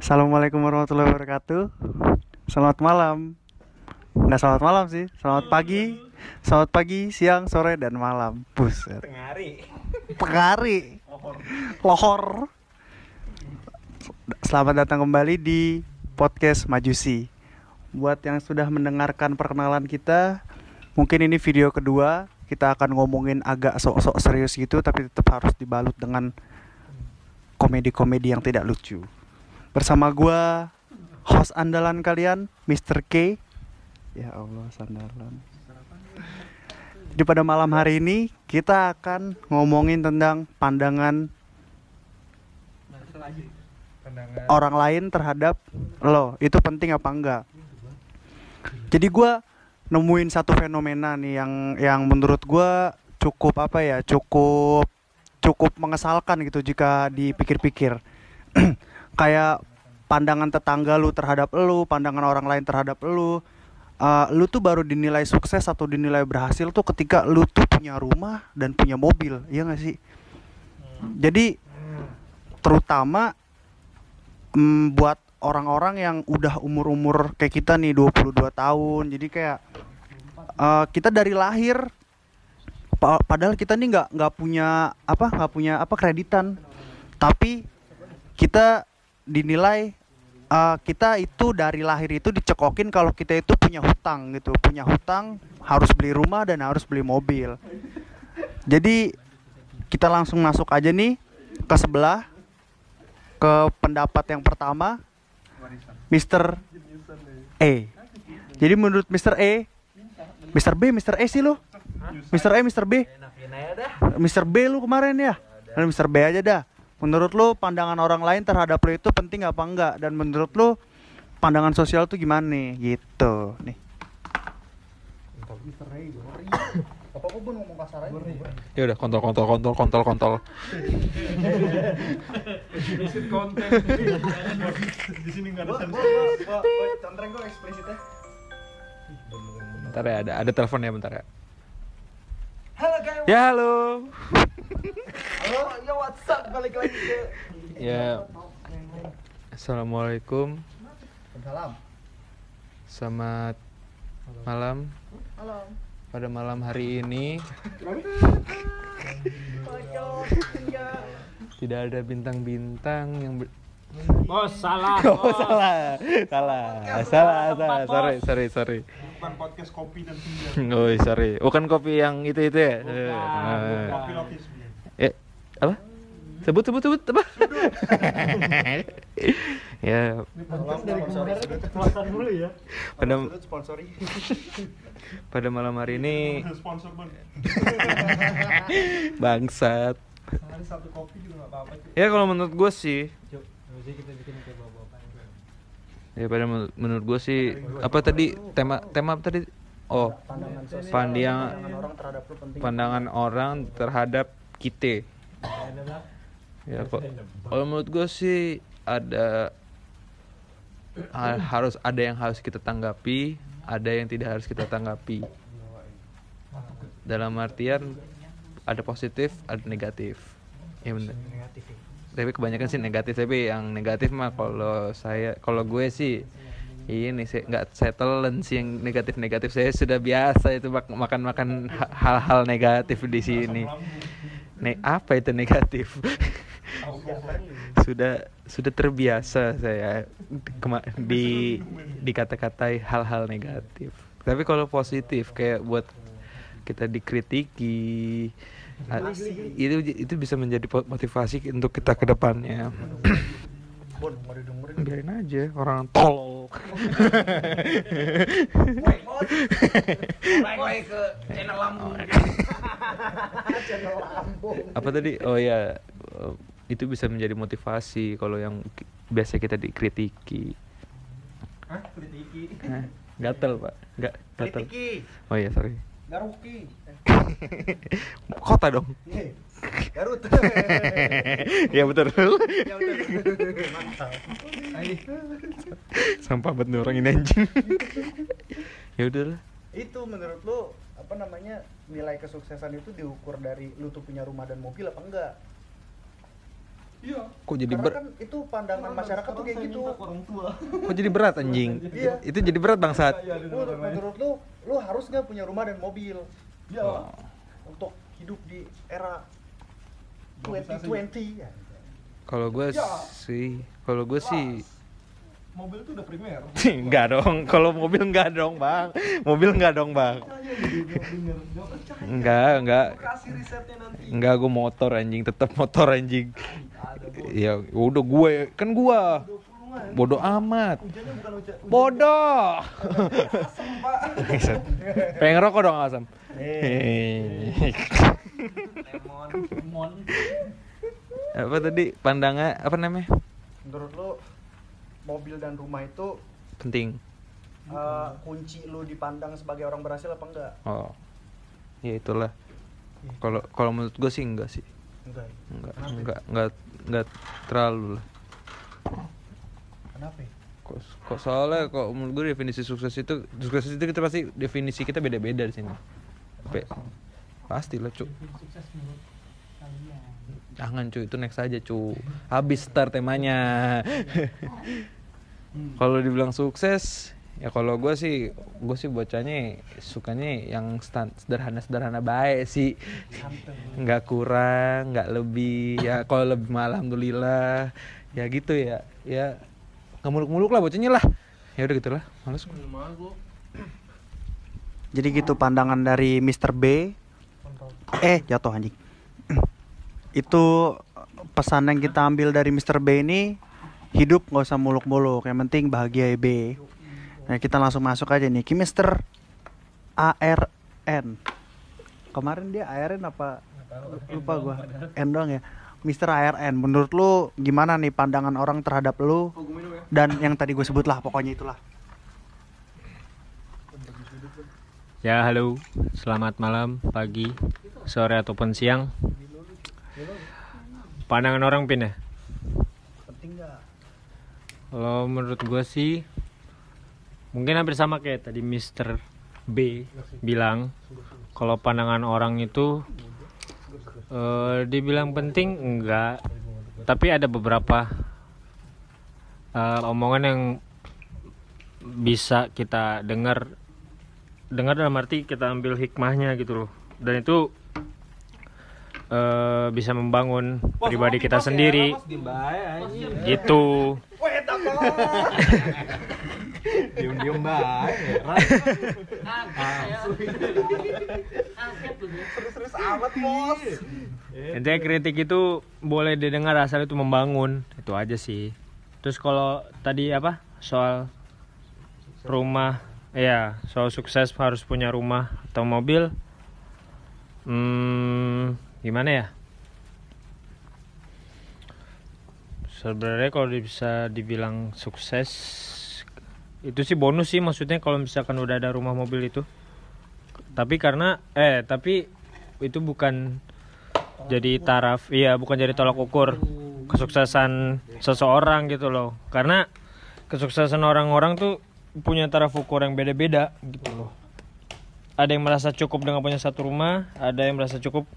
Assalamualaikum warahmatullahi wabarakatuh. Selamat malam. Nggak selamat malam sih, selamat pagi. Selamat pagi, siang, sore, dan malam. Buset. Tengari. Pengari. Lohor. Selamat datang kembali di podcast Majusi. Buat yang sudah mendengarkan perkenalan kita, mungkin ini video kedua. Kita akan ngomongin agak sok-sok serius gitu, tapi tetap harus dibalut dengan komedi-komedi yang tidak lucu. Bersama gua host andalan kalian, Mr. K. Ya Allah, sandalan. Jadi pada malam hari ini kita akan ngomongin tentang pandangan Pandangan. orang lain terhadap lo. Itu penting apa enggak? Jadi gua nemuin satu fenomena nih yang yang menurut gua cukup apa ya? Cukup cukup mengesalkan gitu jika dipikir-pikir. Kayak pandangan tetangga lu terhadap lu, pandangan orang lain terhadap lu. Eh, lu tuh baru dinilai sukses atau dinilai berhasil tuh ketika lu tuh punya rumah dan punya mobil, iya gak sih? Jadi terutama mm, buat orang-orang yang udah umur-umur kayak kita nih 22 tahun. Jadi kayak eh, kita dari lahir pa- padahal kita nih nggak nggak punya apa nggak punya apa kreditan. Tapi kita dinilai eh, kita itu dari lahir itu dicekokin kalau kita itu punya hutang gitu, punya hutang harus beli rumah dan harus beli mobil. Jadi kita langsung masuk aja nih ke sebelah ke pendapat yang pertama Mr. E. Jadi menurut Mr. E, Mr. B, Mr. E sih lu? Mr. E, Mr. B, dah. Mr. B lu kemarin ya? Dan Mr. B aja dah. Menurut lu pandangan orang lain terhadap lu itu penting apa enggak? Dan menurut lu pandangan sosial tuh gimana nih? Gitu nih. Apa kok ngomong kasar aja? Ya udah kontol kontol kontol kontol kontol. konten. Di sini enggak ada Contreng kok eksplisitnya. Bentar ya ada ada telepon ya bentar ya. Halo guys. Ya halo. Halo, ya WhatsApp balik lagi ke Ya. Assalamualaikum. Salam. Selamat malam. Halo. Pada malam hari ini tidak ada bintang-bintang yang ber... Bos, salah. Oh, salah. Salah. Salah, salah. Sorry, sorry, sorry. Bukan podcast kopi dan senja. Oh, sorry. Bukan kopi yang itu-itu ya? Bukan, Eh, bukan. eh. Kopi Lotus. Sebut sebut sebut apa? ya, dulu ya. pada pada malam hari ini bangsat. Sehari satu kopi juga enggak apa-apa, cuy. Ya kalau menurut gue sih, ya pada menur- menurut gue sih apa tadi tema tema apa tadi? Oh, Pandangan sosial. Pandiang- pandangan orang terhadap lu penting. pandangan orang terhadap kita. Ya, kok. Kalau menurut gue sih ada ha- harus ada yang harus kita tanggapi, ada yang tidak harus kita tanggapi. Dalam artian ada positif, ada negatif. Ya bener. Negatif ya. Tapi kebanyakan sih negatif, tapi yang negatif mah kalau saya kalau gue sih ini sih nggak telan sih yang negatif-negatif. Saya sudah biasa itu mak- makan-makan ha- hal-hal negatif di sini. Ne apa itu negatif? sudah sudah terbiasa saya di dikata-katai hal-hal negatif. Tapi kalau positif kayak buat kita dikritiki itu itu bisa menjadi motivasi untuk kita ke depannya. Biarin aja orang tolol. Ke channel lambung. Apa tadi? Oh ya, itu bisa menjadi motivasi kalau yang biasa kita dikritiki. Hah? Kritiki. Hah? Gatel pak, nggak gatel. Kritiki, Oh iya sorry. Garuki. Kota dong. Eh, Garut. ya betul. ya. Mantap. Sampah banget nih orang ini anjing. ya udahlah. Itu menurut lu apa namanya nilai kesuksesan itu diukur dari lu tuh punya rumah dan mobil apa enggak? Iya. Kok jadi Karena ber kan itu pandangan masyarakat tuh kayak gitu. Orang tua. kok jadi berat anjing? Iya. Itu jadi berat bangsat. Iya, lain. menurut lu, lu harus nggak punya rumah dan mobil Iya. untuk hidup di era Globalisasi. 2020 ya. Kalau gue Ya. sih, kalau gue sih Mobil tuh udah primer. enggak dong. Kalau mobil enggak dong, Bang. Mobil enggak dong, Bang. Enggak, enggak. Enggak, gue motor anjing, tetap motor anjing. Ya udah gue, kan gua 20 an. bodoh amat. Bodoh. Pengen ngerokok dong Asam. Hehehe. Lemon, apa tadi pandangan apa namanya? Menurut lu mobil dan rumah itu Penting. eh, kunci lu dipandang sebagai orang berhasil apa enggak? Oh. Ya itulah. Kalau kalau menurut gue sih enggak sih. Enggak. ya? Enggak, Kenapa? enggak, enggak, enggak terlalu lah. Kenapa? ya? Kok, kok soalnya kok menurut gue definisi sukses itu sukses itu kita pasti definisi kita beda-beda di sini. Pe, pasti lah cu. Jangan cu itu next aja cu. Habis start temanya. kalau dibilang sukses ya kalau gue sih gue sih bocahnya sukanya yang sederhana-sederhana baik sih nggak kurang nggak lebih ya kalau lebih mah alhamdulillah ya gitu ya ya nggak muluk-muluk lah bocahnya lah ya udah gitulah males gua. Jadi gitu pandangan dari Mr. B. Eh, jatuh anjing. Itu pesan yang kita ambil dari Mr. B ini hidup nggak usah muluk-muluk, yang penting bahagia ya B. Nah, kita langsung masuk aja nih Mr. ARN. Kemarin dia ARN apa? Lupa gua. N doang ya. Mr. ARN, menurut lu gimana nih pandangan orang terhadap lu gue dan yang tadi gue sebut lah pokoknya itulah. Ya halo, selamat malam, pagi, sore ataupun siang. Pandangan orang pin ya? Kalau menurut gua sih mungkin hampir sama kayak tadi Mr. B bilang. Kalau pandangan orang itu eh, dibilang penting enggak, tapi ada beberapa eh, omongan yang bisa kita dengar dengar dalam arti kita ambil hikmahnya gitu loh dan itu eh, bisa membangun pribadi kita sendiri gitu diem-diem baik Serius amat, Bos. intinya kritik itu boleh didengar asal itu membangun itu aja sih. Terus kalau tadi apa? Soal rumah ya soal sukses harus punya rumah atau mobil hmm, gimana ya sebenarnya kalau bisa dibilang sukses itu sih bonus sih maksudnya kalau misalkan udah ada rumah mobil itu. Tapi karena eh tapi itu bukan jadi taraf iya bukan jadi tolak ukur kesuksesan seseorang gitu loh. Karena kesuksesan orang-orang tuh punya taraf ukur yang beda-beda gitu loh. Ada yang merasa cukup dengan punya satu rumah ada yang merasa cukup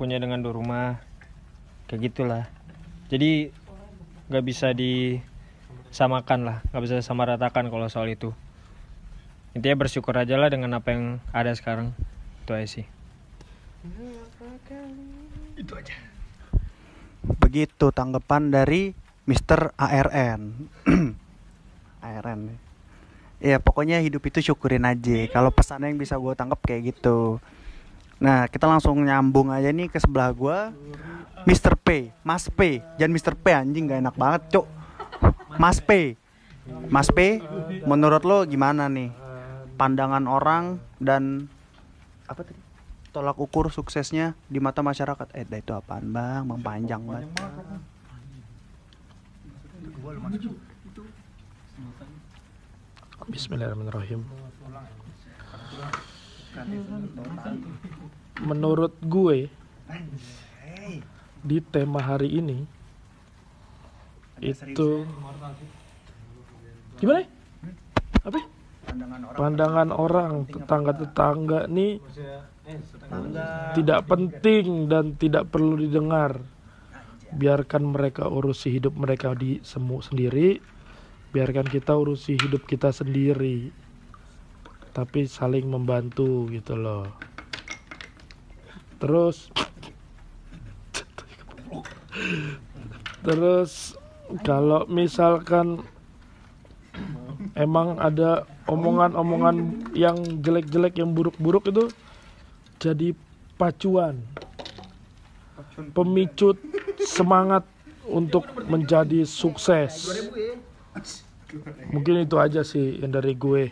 punya dengan dua rumah. Kayak gitulah jadi nggak bisa disamakan lah nggak bisa sama ratakan kalau soal itu intinya bersyukur aja lah dengan apa yang ada sekarang itu aja sih Begitu tanggapan dari Mr. ARN. ARN. Ya pokoknya hidup itu syukurin aja. Kalau pesannya yang bisa gue tangkap kayak gitu. Nah kita langsung nyambung aja nih ke sebelah gue. Mr. P, Mas P, jangan Mr. P anjing gak enak banget cok. Mas P, Mas P, menurut lo gimana nih pandangan orang dan apa tadi tolak ukur suksesnya di mata masyarakat? Eh, itu apaan bang? Bang panjang banget. Bismillahirrahmanirrahim. Menurut gue di tema hari ini itu gimana? ya? Apa? ya? Pandangan orang tetangga-tetangga nih tidak penting dan tidak perlu didengar. biarkan mereka urusi hidup mereka di semu sendiri biarkan kita urusi hidup kita sendiri tapi saling membantu gitu loh terus terus kalau misalkan emang ada omongan-omongan yang jelek-jelek yang buruk-buruk itu jadi pacuan pemicu semangat untuk menjadi sukses. Mungkin itu aja sih yang dari gue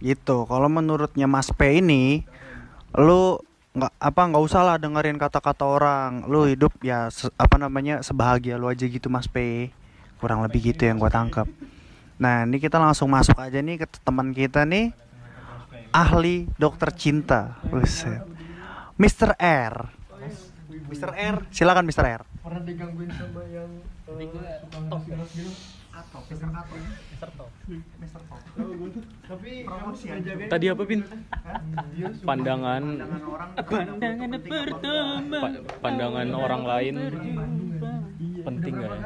Gitu. Kalau menurutnya Mas P ini, lu nggak apa nggak usah lah dengerin kata-kata orang. Lu hidup ya se- apa namanya sebahagia lu aja gitu Mas P. Kurang lebih gitu yang gua tangkap. Nah, ini kita langsung masuk aja nih ke teman kita nih ahli dokter cinta. Buset. Mr. R. Mr. R, silakan Mr. R. Pernah digangguin sama yang eh, Mister Mister Top Mister Top Tapi Tadi apa Pin? Pandangan Pandangan pa- pandangan orang lain penting gak ya?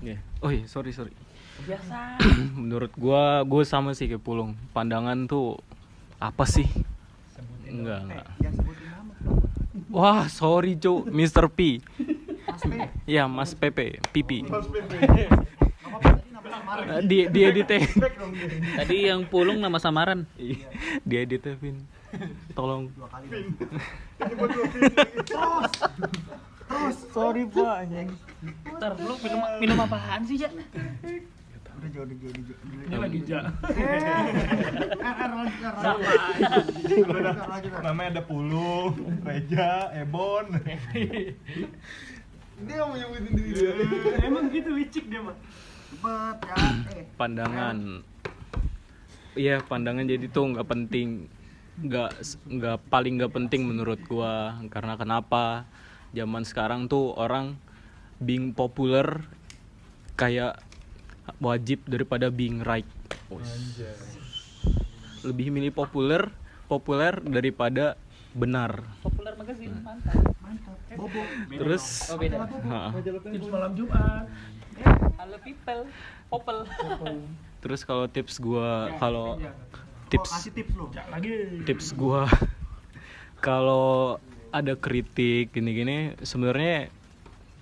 Ya. Oh iya, sorry sorry. Menurut gua, gua sama sih kayak Pulung. Pandangan tuh apa sih? Enggak enggak. Wah, sorry Cuk, Mr. P. Iya, Mas Pepe, Pipi. di di edit Tadi yang pulung nama samaran. di edit Pin. Tolong. Sorry pak anjing Ntar lu minum minum apaan sih, Jak? ini lagi ja Namanya ada Pulung, Reja, Ebon Dia mau nyebutin diri dia. Emang gitu wicik dia mah Cepet ya eh. Pandangan. Iya pandangan jadi tuh nggak penting. Nggak nggak paling nggak penting menurut gua. Karena kenapa? Zaman sekarang tuh orang being populer kayak wajib daripada being right. Lebih milih populer populer daripada benar. Populer magazine, mantap. terus? Oh, beda. Ha. tips malam Jumat. Halo people, popel. terus kalau tips gua kalau tips tips lu. tips gua kalau ada kritik gini-gini sebenarnya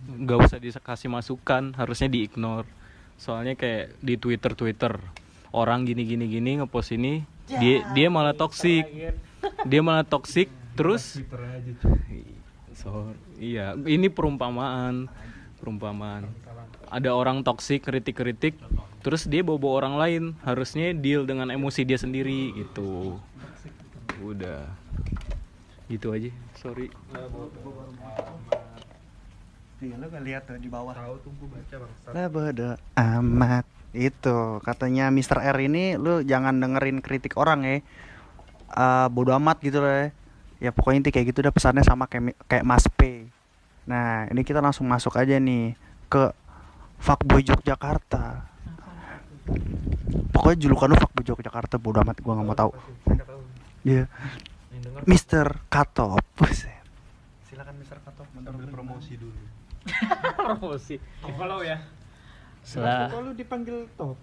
nggak usah dikasih masukan harusnya diignore. Soalnya kayak di Twitter Twitter orang gini gini gini ngepost ini dia dia malah toksik dia malah toksik terus so iya ini perumpamaan perumpamaan ada orang toksik kritik-kritik terus dia bawa, orang lain harusnya deal dengan emosi dia sendiri gitu udah gitu aja sorry Iya, lu gak lihat tuh di bawah. Tahu tuh gua baca bangsa. Lah bodo amat. Itu katanya Mr. R ini lu jangan dengerin kritik orang ya. Eh bodo amat gitu loh ya. Ya pokoknya inti kayak gitu udah pesannya sama kayak kayak Mas P. Nah, ini kita langsung masuk aja nih ke Fuckboy Yogyakarta. Pokoknya julukan lu Fuckboy Yogyakarta bodo amat gua nggak mau tahu. Iya. Mr. Katop. Buset. Silakan Mr. Katop Ambil promosi dulu Promosi. Follow ya Selah Kalau dipanggil top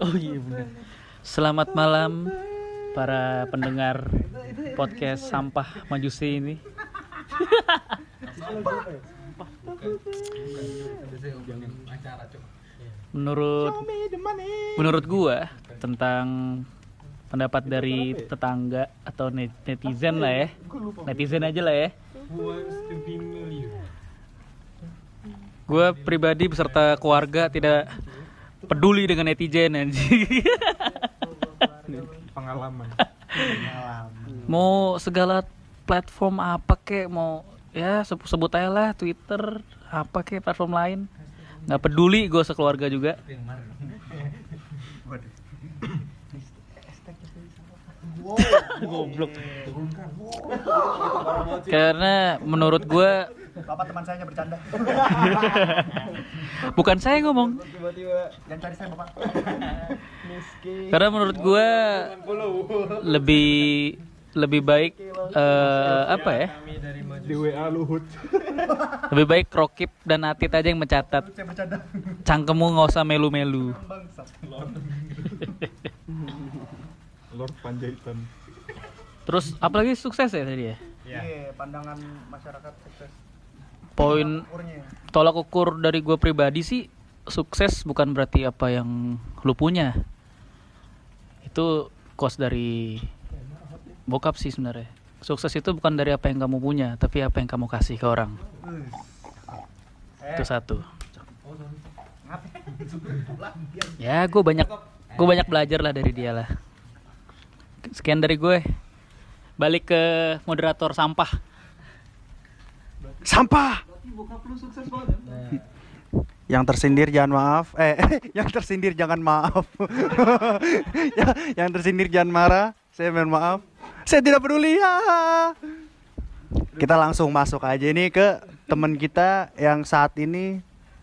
Oh iya benar. Selamat malam para pendengar podcast sampah majusi ini. menurut menurut gua tentang pendapat dari tetangga atau net- netizen lah ya. Netizen aja lah ya. Gua pribadi beserta keluarga tidak peduli dengan netizen anjing Pengalaman. Mau segala platform apa kek mau ya sebut sebut aja lah Twitter apa kek platform lain. Nggak peduli gue sekeluarga juga. Goblok. Karena menurut gue Bapak teman saya bercanda. bukan saya yang ngomong Jangan cari saya Bapak. karena menurut gue lebih lebih baik eh, apa ya? Di WA Luhut. Lebih baik Rokip dan Atit aja yang mencatat. Cangkemmu nggak usah melu-melu. Lord Panjaitan. Terus apalagi sukses ya tadi ya? Iya, pandangan masyarakat sukses. Poin tolak ukur dari gue pribadi sih sukses bukan berarti apa yang lu punya. Itu kos dari bokap sih sebenarnya. Sukses itu bukan dari apa yang kamu punya, tapi apa yang kamu kasih ke orang. Itu satu. Ya, gue banyak gue banyak belajar lah dari dia lah. Sekian dari gue. Balik ke moderator sampah. Sampah. Yang tersindir jangan maaf. Eh, yang tersindir jangan maaf. yang, yang tersindir jangan marah. Saya mohon maaf. Saya tidak peduli. Ya. Kita langsung masuk aja nih ke teman kita yang saat ini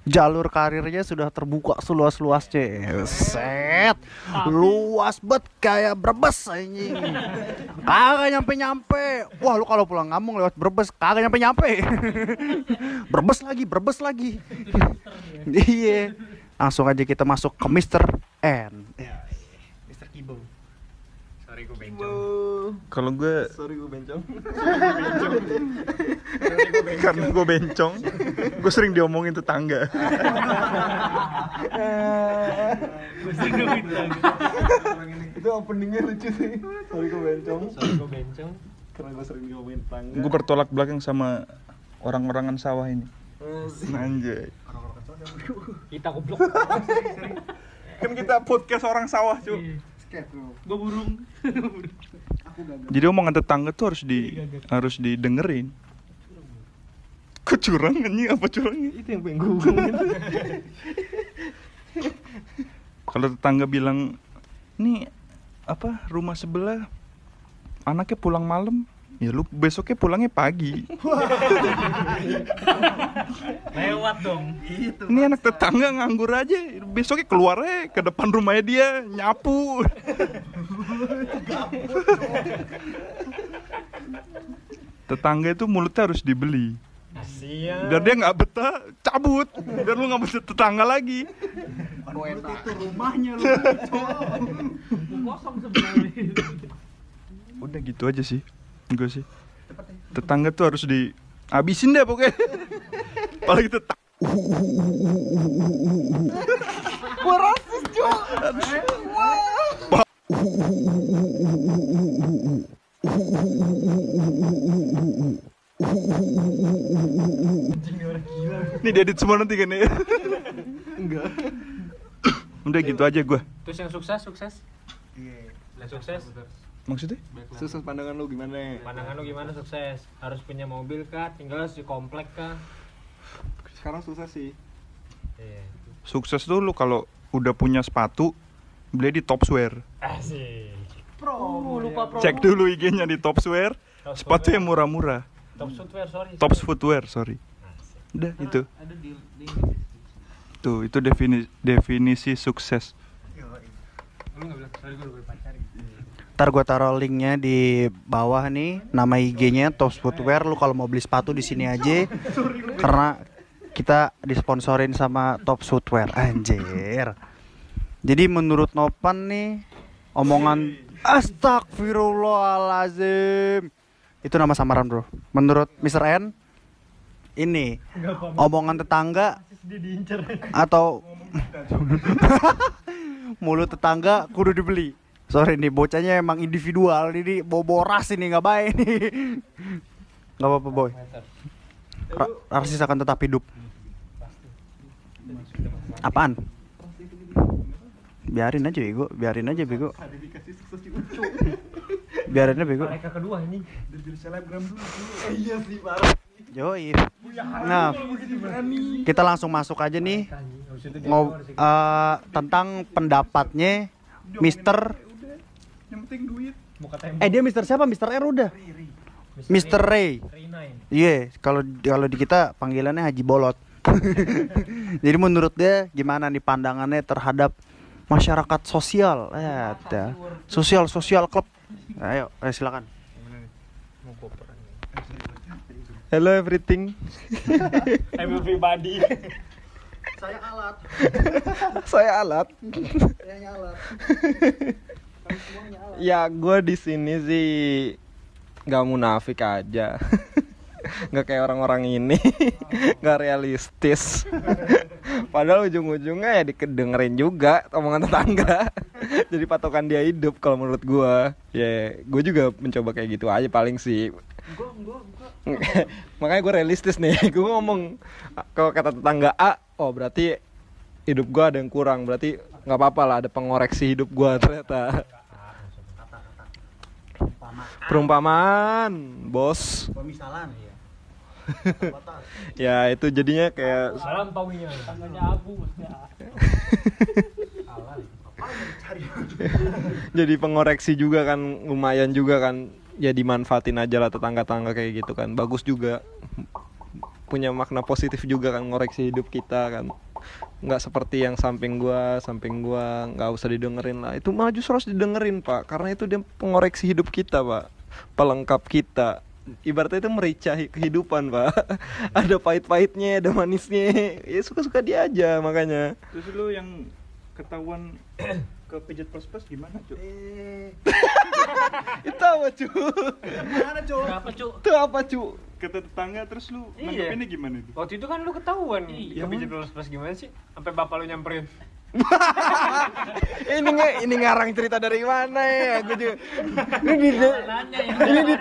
jalur karirnya sudah terbuka seluas-luasnya. Set. Luas bet kayak Brebes anjing. Kagak nyampe-nyampe. Wah, lu kalau pulang kampung lewat Brebes kagak nyampe-nyampe. Brebes lagi, Brebes lagi. Iya. Langsung aja kita masuk ke Mr. N. Mr. Kibo. Kalau gue Sorry gue bencong. karena gue bencong, gue sering diomongin tetangga. Itu openingnya lucu sih. Sorry gue bencong. Sorry gue bencong. Karena gue sering ngomongin tangga. Gue bertolak belakang sama orang-orangan sawah ini. Anjay. Kita goblok. Kan kita podcast orang sawah, cuy. Gue burung. Jadi omongan tetangga tuh harus di harus didengerin. Kok curang anjing apa curangnya? Itu yang pengen gue. Kalau tetangga bilang, "Nih apa rumah sebelah anaknya pulang malam." Ya lu besoknya pulangnya pagi. Lewat dong. Ini anak tetangga nganggur aja, besoknya keluarnya ke depan rumahnya dia nyapu. tetangga itu mulutnya harus dibeli. Biar dia nggak betah, cabut. Biar lu nggak betah tetangga lagi. itu rumahnya lu. Udah gitu aja sih, gue sih. Tetangga tuh harus dihabisin deh pokoknya. Apalagi tetangga. Ini diedit semua nanti kan ya? Enggak. Udah gitu aja gue. Terus yang sukses sukses. Yang sukses. Maksudnya? Sukses pandangan lu gimana? Pandangan lu gimana sukses? Harus punya mobil kah? Tinggal di komplek kah? Sekarang sukses sih. Iya. Sukses tuh lu kalau udah punya sepatu beli di Topswear. Asik. Cek dulu IG-nya di Topswear. Top Sepatu yang murah-murah. Top footwear sorry. Tops Footwear, sorry. Udah itu. Tuh, itu definisi definisi sukses. Ntar gue taruh linknya di bawah nih, nama IG-nya Tops Footwear. Lu kalau mau beli sepatu di sini aja, karena kita disponsorin sama Tops Footwear. Anjir. Jadi menurut Nopan nih, omongan Astagfirullahalazim. Itu nama samaran bro. Menurut Mr. N, ini omongan tetangga atau mulut tetangga kudu dibeli. Sorry nih bocahnya emang individual ini boboras ini nggak baik nih. Nggak apa-apa boy. Ra- Narsis akan tetap hidup. Apaan? Biarin aja bego, biarin aja bego. Biarin aja bego. Mereka kedua ini. Iya sih parah. Yoi. Nah, kita langsung masuk aja nih ngob eh, tentang pendapatnya Mister Yang penting duit. Eh dia Mister siapa? Mister R udah. Mister Ray. Iya, kalau kalau di kita panggilannya Haji Bolot. Jadi menurut dia gimana nih pandangannya terhadap masyarakat sosial? Eh, ada. Sosial sosial klub. Ayo, eh, silakan. Hello everything. Everybody. Saya alat. Saya alat. Saya nyalat. Ya gue di sini sih nggak munafik aja. nggak kayak orang-orang ini nggak realistis padahal ujung-ujungnya ya dikedengerin juga omongan tetangga. Jadi patokan dia hidup kalau menurut gua. Ya gue juga mencoba kayak gitu aja paling sih. Makanya gue realistis nih. Gue ngomong kalau kata tetangga A oh berarti hidup gua ada yang kurang. Berarti nggak apa-apa lah ada pengoreksi hidup gua ternyata. Perumpamaan. Bos. Pemisalan ya. Ya itu jadinya kayak Salam pawinya. Tangganya abu jadi pengoreksi juga kan lumayan juga kan. Ya dimanfaatin aja lah tetangga-tangga kayak gitu kan. Bagus juga. Punya makna positif juga kan ngoreksi hidup kita kan. Nggak seperti yang samping gua samping gua nggak usah didengerin lah. Itu malah justru harus didengerin pak. Karena itu dia pengoreksi hidup kita pak. Pelengkap kita ibaratnya itu merica hi- kehidupan pak ada pahit-pahitnya ada manisnya ya suka-suka dia aja makanya Terus lu yang ketahuan ke pijat plus plus gimana cuy? Eh, itu apa cu mana cowok? Berapa, Cuk? itu apa cu Kata tetangga terus lu Iya. nanggepinnya gimana itu? Waktu itu kan lu ketahuan Iya, ke pijat plus plus gimana sih? Sampai bapak lu nyamperin. ini nge, ini ngarang cerita dari mana ya gue juga ini di, ya. ini di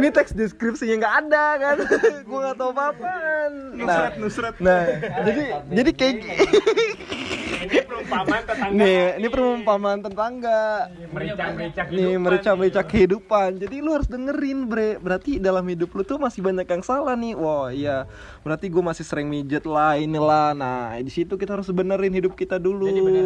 ini teks deskripsinya nggak ada kan gue nggak tahu apa apaan nah Nusret, nusret. nah jadi jadi kayak Ini perumpamaan tetangga. nih ini perumpamaan tetangga Mericak-mericak nih merica-merica kehidupan jadi lu harus dengerin bre berarti dalam hidup lu tuh masih banyak yang salah nih wah iya berarti gue masih sering mijet lah inilah nah di situ kita harus benerin hidup kita dulu Jadi bener.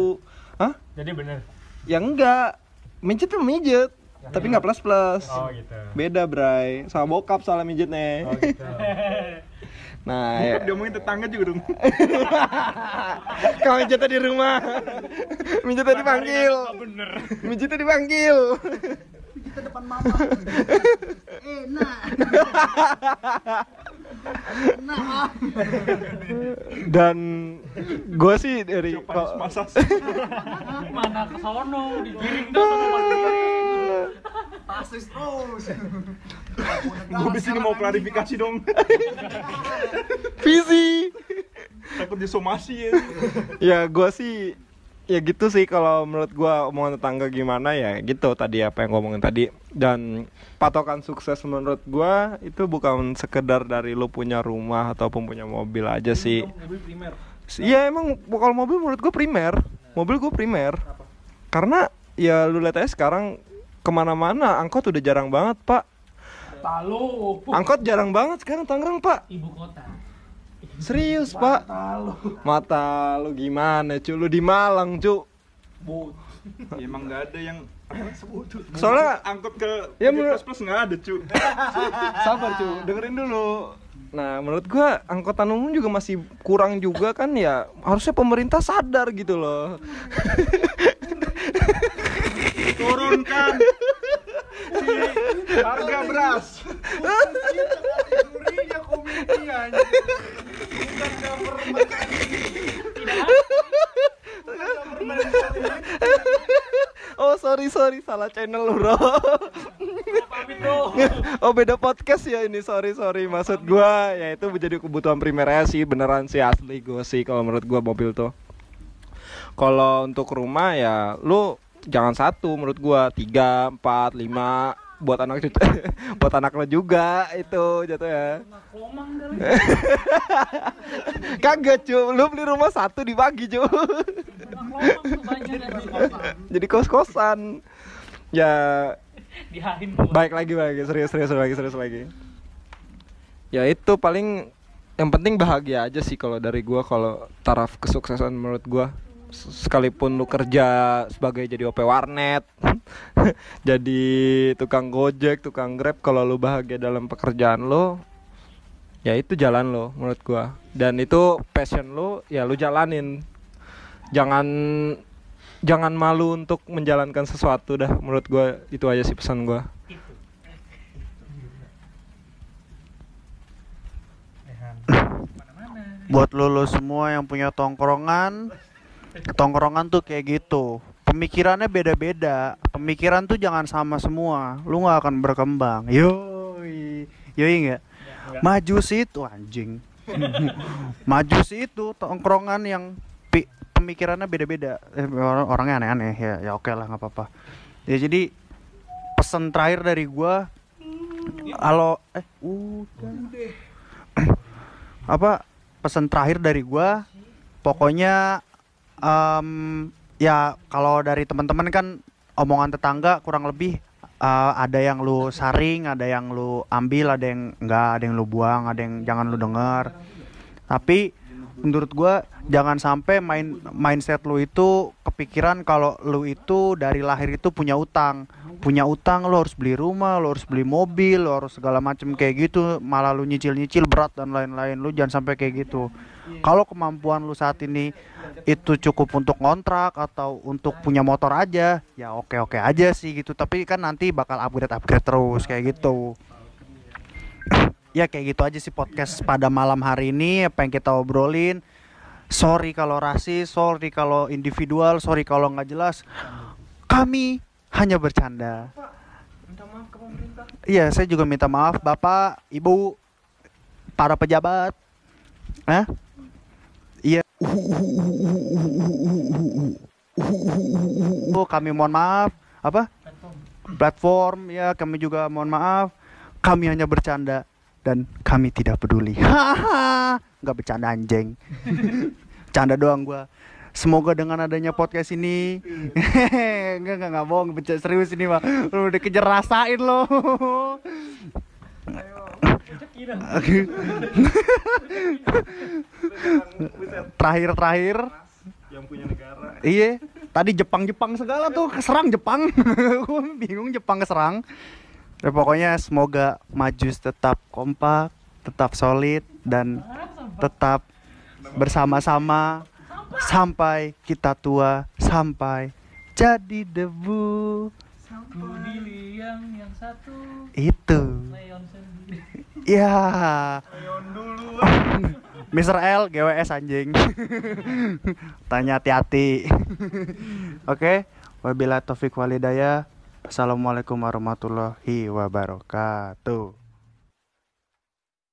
Hah? Jadi bener. Ya enggak. Mijet tuh mijet. Tapi nggak plus plus. Oh gitu. Beda bray. Sama bokap salah mijetnya. Oh gitu. Nah, ya. Dia ngomongin tetangga juga dong. Kau mijetnya di rumah. mijetnya dipanggil. bener. Mijetnya dipanggil. Kita depan mama. Enak. Enak. ah. Dan gue sih dari. Mana ke sono, digiring dah Rasis terus. Gue di sini mau klarifikasi dong. visi. Takut disomasi ya. Ya gue sih ya gitu sih kalau menurut gua omongan tetangga gimana ya gitu tadi apa yang gua omongin tadi dan patokan sukses menurut gua itu bukan sekedar dari lu punya rumah ataupun punya mobil aja sih Iya emang kalau mobil menurut gue primer Mobil gue primer Karena ya lu lihat aja sekarang Ke mana-mana. Angkot udah jarang banget pak. Talu. Angkot jarang banget sekarang Tangerang pak. Ibu kota. Serius pak. Mata lu gimana cu Lu di Malang cu Ya, emang nggak ada yang Soalnya angkot ke Ya, ya, menurut- plus plus nggak ada cu. Sabar cu dengerin dulu. Nah menurut gua angkutan umum juga masih kurang juga kan ya. Harusnya pemerintah sadar gitu loh Turunkan si harga beras. Kategorinya komedi anjing. Bukan government. Oh sorry sorry. Salah channel bro. Oh beda podcast ya ini. Sorry sorry. Maksud gua ya itu menjadi kebutuhan primernya sih. Beneran sih asli gue sih kalau menurut gua mobil tuh. Kalau untuk rumah ya lu jangan satu menurut gua. Tiga empat lima. Buat anak cucu buat anak lo juga itu jatuh ya kagak cu. Lu beli rumah satu dibagi cu. Jadi kos kosan ya baik lagi baik lagi. Serius serius lagi serius lagi. Ya itu paling yang penting bahagia aja sih kalau dari gua kalau taraf kesuksesan menurut gua sekalipun lu kerja sebagai jadi OP warnet, jadi tukang Gojek, tukang Grab, kalau lu bahagia dalam pekerjaan lu, ya itu jalan lo menurut gua. Dan itu passion lo, ya lu jalanin. Jangan jangan malu untuk menjalankan sesuatu dah menurut gua itu aja sih pesan gua. Buat lo, lo semua yang punya tongkrongan tongkrongan tuh kayak gitu. Pemikirannya beda-beda. Pemikiran tuh jangan sama semua. Lu nggak akan berkembang. Yoi. Yoi nggak? Maju situ anjing. Maju situ tongkrongan yang pi- pemikirannya beda-beda. Eh, orang- orangnya aneh-aneh. Ya ya oke lah nggak apa-apa. Ya jadi pesan terakhir dari gua kalau eh udah. Apa pesan terakhir dari gua pokoknya em, ya kalau dari teman-teman kan omongan tetangga kurang lebih eh, ada yang lu saring ada yang lu ambil ada yang enggak ada yang lu buang ada yang jangan lu dengar tapi menurut gua jangan sampai main mindset lu itu kepikiran kalau lu itu dari lahir itu punya utang punya utang lu harus beli rumah lu harus beli mobil lu harus segala macem kayak gitu. Malah lu nyicil-nyicil berat dan lain-lain. Lu jangan sampai kayak gitu. Kalau kemampuan lu saat ini itu cukup untuk kontrak atau untuk punya motor aja ya oke oke aja sih gitu. Tapi kan nanti bakal upgrade upgrade terus kayak gitu. Ya kayak gitu aja sih podcast pada malam hari ini. Apa yang kita obrolin? Sorry kalau rasis sorry kalau individual sorry kalau nggak jelas. Kami hanya bercanda. Iya saya juga minta maaf bapak ibu para pejabat. Hah? iya. Oh, kami mohon maaf. Apa? Platform. Ya kami juga mohon maaf. Kami hanya bercanda dan kami tidak peduli. Haha nggak bercanda anjing. Canda doang gua semoga dengan adanya podcast ini. Nggak nggak nggak bohong bercanda serius ini mah lu udah kejar rasain lo terakhir terakhir yang punya negara. Iya, tadi Jepang-Jepang segala tuh keserang Jepang. Gua bingung Jepang keserang. Ya, pokoknya semoga Majus tetap kompak, tetap solid dan tetap bersama-sama sampai kita tua, sampai jadi debu. Budi yang yang satu Itu. Leon. Ya. Mr. L GWS anjing. Tanya hati-hati. Oke, wabillahi taufik walidayah. Assalamualaikum warahmatullahi wabarakatuh.